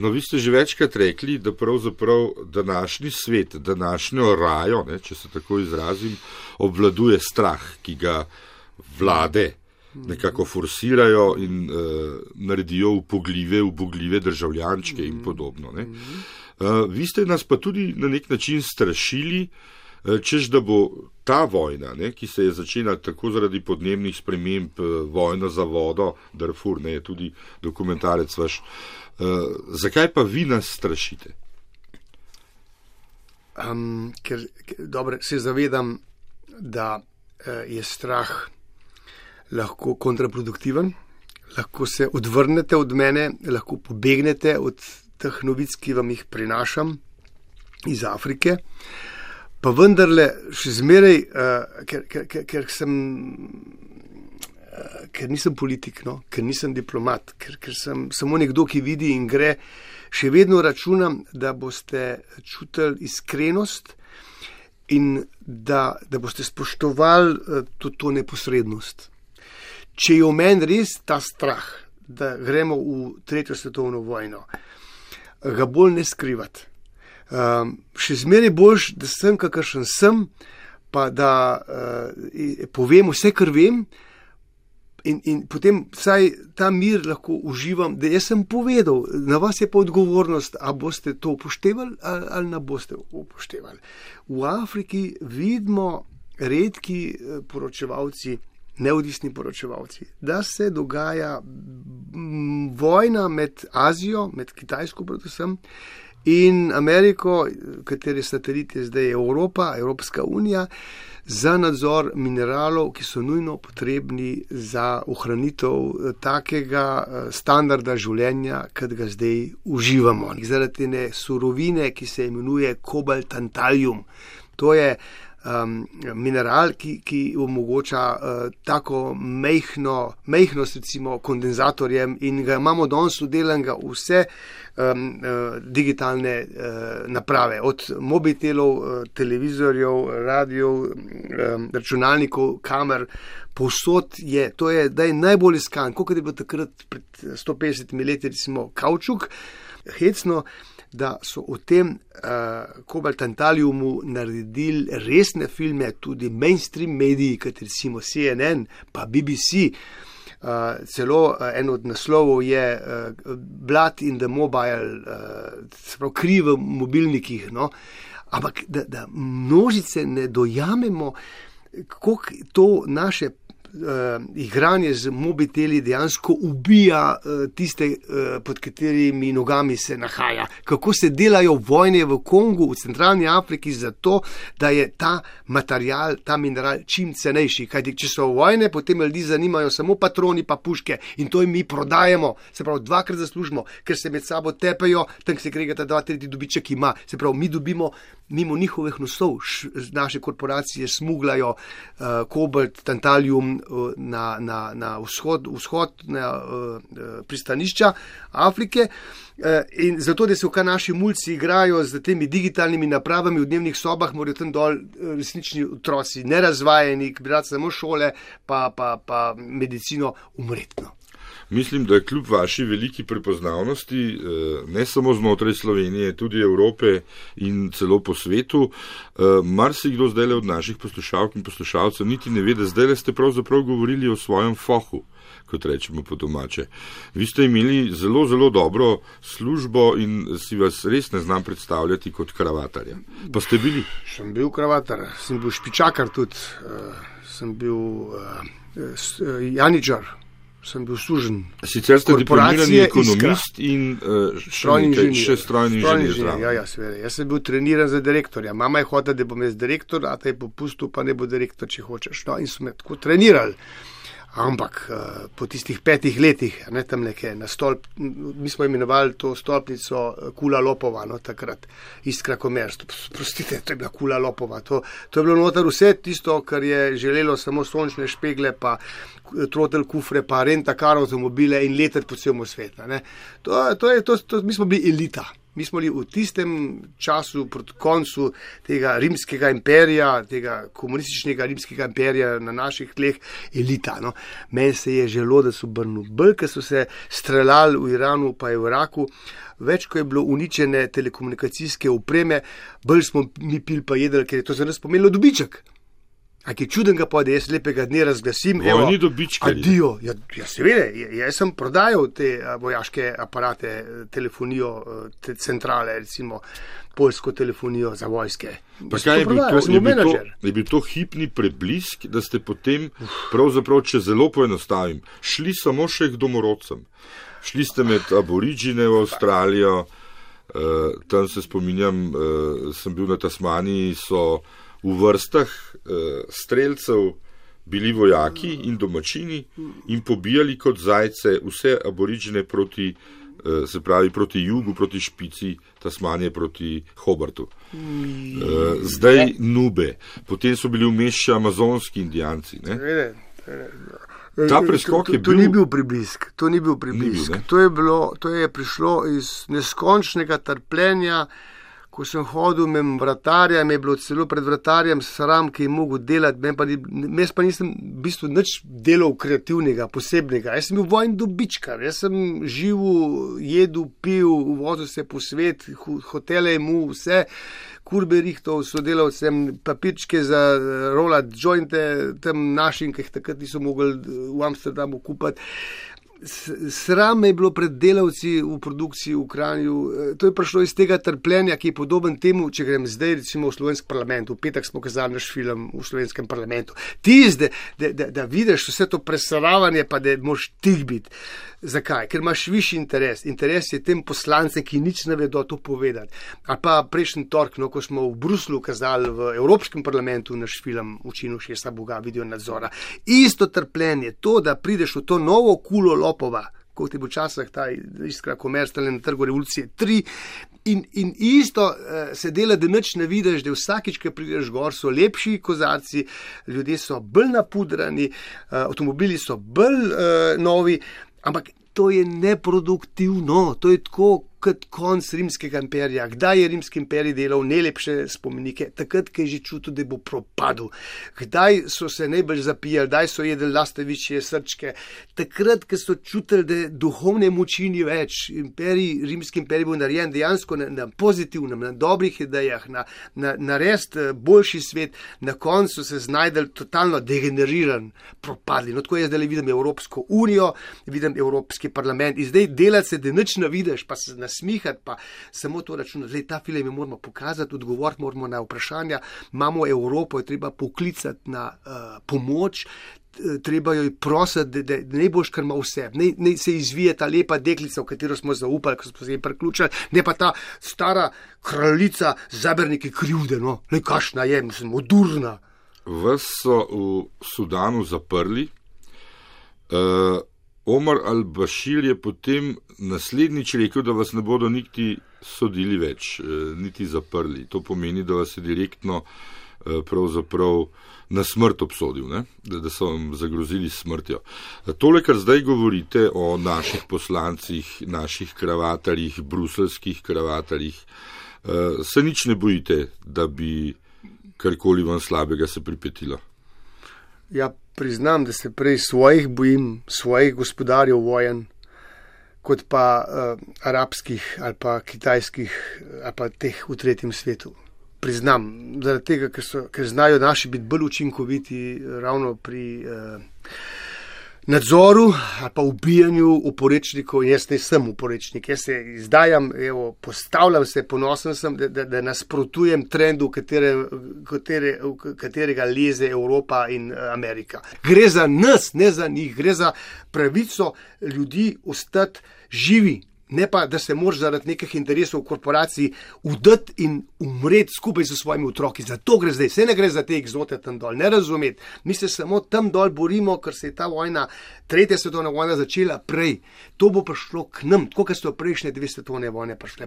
No, vi ste že večkrat rekli, da pravzaprav današnji svet, današnjo rajo, ne, če se tako izrazim, obvladuje strah, ki ga vlade nekako forsirajo in uh, naredijo upogljive, upogljive državljančke in podobno. Uh, vi ste nas pa tudi na nek način strašili, uh, čež da bo ta vojna, ne, ki se je začela tako zaradi podnebnih sprememb, uh, vojna za vodo, Darfur, ne, je tudi dokumentarec vaš. Uh, zakaj pa vi nas strašite? Um, ker dobro, se zavedam, da uh, je strah lahko kontraproduktiven, lahko se odvrnete od mene, lahko pobegnete od teh novic, ki vam jih prinašam iz Afrike. Pa vendarle, še zmeraj, uh, ker, ker, ker, ker sem. Ker nisem politik, no? ker nisem diplomat, ker, ker sem samo nekdo, ki vidi in gre, še vedno računam, da boste čutili iskrenost in da, da boste spoštovali to, to neposrednost če je v meni res ta strah, da gremo v tretjo svetovno vojno, ga bolj ne skrivati. Um, še zmeraj boljš, da sem kakršen sem, pa da uh, povem vse, kar vem, in, in potem vsaj ta mir lahko uživam, da jaz sem povedal, na vas je pa odgovornost, a boste to upoštevali ali, ali ne boste upoštevali. V Afriki vidimo redki eh, poročevalci, neodvisni poročevalci, da se dogaja vojna med Azijo, med Kitajsko, predvsem, in Ameriko, kateri satelit je zdaj Evropa, Evropska unija, za nadzor mineralov, ki so nujno potrebni za ohranitev takega eh, standarda življenja, kot ga zdaj uživamo. Zaradi te surovine, ki se imenuje kobaltantalium. To je um, mineral, ki, ki omogoča uh, tako mehno, mehnost, recimo, kondenzatorjem in ga imamo danes udelenega vse um, uh, digitalne uh, naprave, od mobitelov, uh, televizorjev, radijev, um, računalnikov, kamer. Posod je, to je, da je najbolj iskan, kot je bilo takrat pred 150 leti, recimo, kaučuk, hecno da so o tem uh, kobaltantaliumu naredili resne filme, tudi mainstream mediji, kot recimo CNN, pa BBC. Uh, eh, celo uh, en od naslovov je uh, Blood in the Mobile, uh, kri v mobilnikih. No? Ampak da, da množice ne dojamemo, kako to naše uh, igranje z mobiteli dejansko ubija uh, tiste, uh, pod katerimi nogami se nahaja. Kako se delajo vojne v Kongu, v centralni Afriki, zato da je ta material, ta mineral čim cenejši. Kajti, če so vojne, potem ljudi zanimajo samo patroni, pa puške in to jim mi prodajemo, se pravi, dvakrat zaslužimo, ker se med sabo tepejo, tam se kregata dva, tretji dobiček ima. Se pravi, mi dobimo mimo njihovih nosov, naše korporacije smuglajo uh, kobalt, tantalium, na, na, na vzhod, vzhod na uh, pristanišča Afrike. In zato, da se v naši mulci igrajo z temi digitalnimi napravami v dnevnih sobah, morajo tam dol resnični otroci, nerazvajeni, ki bi rad samo šole, pa, pa, pa medicino umretno. Mislim, da kljub vaši veliki prepoznavnosti, eh, ne samo znotraj Slovenije, tudi Evrope in celo po svetu, eh, marsikdo zdaj le od naših poslušalk in poslušalcev niti ne ve, da zdaj le ste pravzaprav govorili o svojem fohu, kot rečemo po domače. Vi ste imeli zelo, zelo dobro službo in si vas res ne znam predstavljati kot kravatarja. Pa ste bili? Sem bil kravatar, sem bil špičakar tudi, uh, sem bil uh, janičar sem bil služen. Sicer ste diplomirani ekonomist in uh, še strojni inženir. Ja, ja, jaz sem bil treniran za direktorja. Mama je hotela, da bom jaz direktor, a ta je popustil, pa ne bo direktor, če hočeš. No, in so me tako trenirali. Ampak uh, po tistih petih letih, ne tam nekaj na stolp, mi smo imenovali to stolpnico eh, Kula Lopova, no takrat iskra komerstvo. Prostite, to je bila Kula Lopova. To, to je bilo notar vse tisto, kar je želelo samo sončne špegle, pa trotel kufre, pa renta kar avtomobile in leteti po celem svetu. To, to je, to, to, mi smo bili elita. Mi smo bili v tistem času, proti koncu tega rimskega imperija, tega komunističnega rimskega imperija na naših tleh, elita. No. Meni se je želo, da so brnili. Brke so se streljali v Iranu, pa je v Iraku. Več, ko je bilo uničene telekomunikacijske opreme, bolj smo mi pil pa jedli, ker je to za nas pomenilo dobiček. A ki čuden ga pa, da jaz lepega dne razglasim, evo, ni dobička. Adijo, ja, ja seveda, jaz sem prodajal te vojaške aparate, telefonijo, te centrale, recimo polsko telefonijo za vojske. Pa kaj je bil to, je bil to, je bil to hipni preblisk, da ste potem, pravzaprav, če zelo poenostavim, šli samo še k domorodcem. Šli ste med aborižine v Avstralijo, tam se spominjam, sem bil na Tasmaniji, so v vrstah uh, streljcev bili vojaki in domačini in pobijali kot zajce vse aborižine proti, uh, se pravi proti jugu, proti špici Tasmanije, proti Hobartu. Uh, zdaj nube, potem so bili vmešči amazonski indijanci. Ta preskok je bil. To ni bil priblisk, to ni bil priblisk. Ni bil, to, je bilo, to je prišlo iz neskončnega trpljenja. Ko sem hodil med vratarjem, je bilo celo pred vratarjem sram, ki je mogel delati, jaz pa nisem v bistvu nič delal kreativnega, posebnega. Jaz sem bil vojni dobičkar, jaz sem živel, jedel, pil, vozil se po svet, hotele mu vse, kurbe rihtov, sodelavcem, papirčke za rolat jointe, tem našim, ki jih takrat niso mogli v Amsterdamu kupiti sram je bilo pred delavci v produkciji v Kranju. E, to je prišlo iz tega trpljenja, ki je podoben temu, če grem zdaj recimo v slovenski parlament. V petek smo kazali naš film v slovenskem parlamentu. Ti zdaj, da, da, da vidiš vse to presravanje, pa da moš tih biti. Zakaj? Ker imaš višji interes. Interes je tem poslancem, ki nič ne vedo to povedati. A pa prejšnji tork, no, ko smo v Bruslu kazali v Evropskem parlamentu naš film Učinu šesta Boga, video nadzora. Isto trpljenje, to, da prideš v to novo kulo lopova, kot je bil časih ta iskra komercialna na trgu revolucije 3. In, in isto uh, se dela, da noč ne vidiš, da vsakič, ki prideš gor, so lepši kozarci, ljudje so bolj napudrani, uh, avtomobili so bolj uh, novi. Ampak to je neproduktivno, to je tako, kot konc rimskega imperija. Kdaj je rimski imperij delal najlepše spomenike? Takrat, ko je že čutil, da bo propadel. Kdaj so se najbolj zapijali, kdaj so jedli lastevičje srčke? Takrat, ko so čutili, da duhovne moči ni več. Imperij, rimski imperij bo narejen dejansko na, na pozitivnem, na dobrih idejah, na, na, na res eh, boljši svet, na koncu se znajdel totalno degeneriran, propadli. No, tako jaz zdaj vidim Evropsko unijo, vidim Evropski parlament in zdaj delati se, da nič ne vidiš, pa se na nasmihati, pa samo to računati. Zdaj, ta film je moramo pokazati, odgovoriti moramo na vprašanja. Imamo Evropo, je treba poklicati na uh, pomoč. Treba jo prositi, da, da ne boš kar ima vse, ne, ne se izvije ta lepa deklica, v katero smo zaupali, ko smo se jim priključili, ne pa ta stara kraljica, zaberniki krivde, no, kašna je, mislim, odurna. Vas so v Sudanu zaprli, uh, Omar al-Bashir je potem naslednjič rekel, da vas ne bodo niti sodili več, eh, niti zaprli. To pomeni, da vas je direktno eh, pravzaprav na smrt obsodil, da, da so vam zagrozili smrtjo. Tole, kar zdaj govorite o naših poslancih, naših kravatarjih, bruselskih kravatarjih, eh, se nič ne bojite, da bi karkoli vam slabega se pripetilo. Ja, priznam, da se prej svojih bojim, svojih gospodarjev vojen, kot pa uh, arabskih ali pa kitajskih ali pa teh v tretjem svetu. Priznam, zaradi tega, ker, so, ker znajo naši biti bolj učinkoviti ravno pri. Uh, nadzoru ali pa ubijanju uporečnikov. Jaz ne sem uporečnik, jaz se izdajam, evo, postavljam se, ponosen sem, da, da, da nasprotujem trendu, katere, katere, katerega leze Evropa in eh, Amerika. Gre za nas, ne za njih, gre za pravico ljudi ostati živi ne pa da se moraš zaradi nekih interesov korporacij udati in umreti skupaj s svojimi otroki. Zato gre zdaj, se ne gre za te egzote tam dol, ne razumeti. Mi se samo tam dol borimo, ker se je ta vojna, tretja svetovna vojna začela prej. To bo prišlo k nam, tako kot so prejšnje dve svetovne vojne prišle.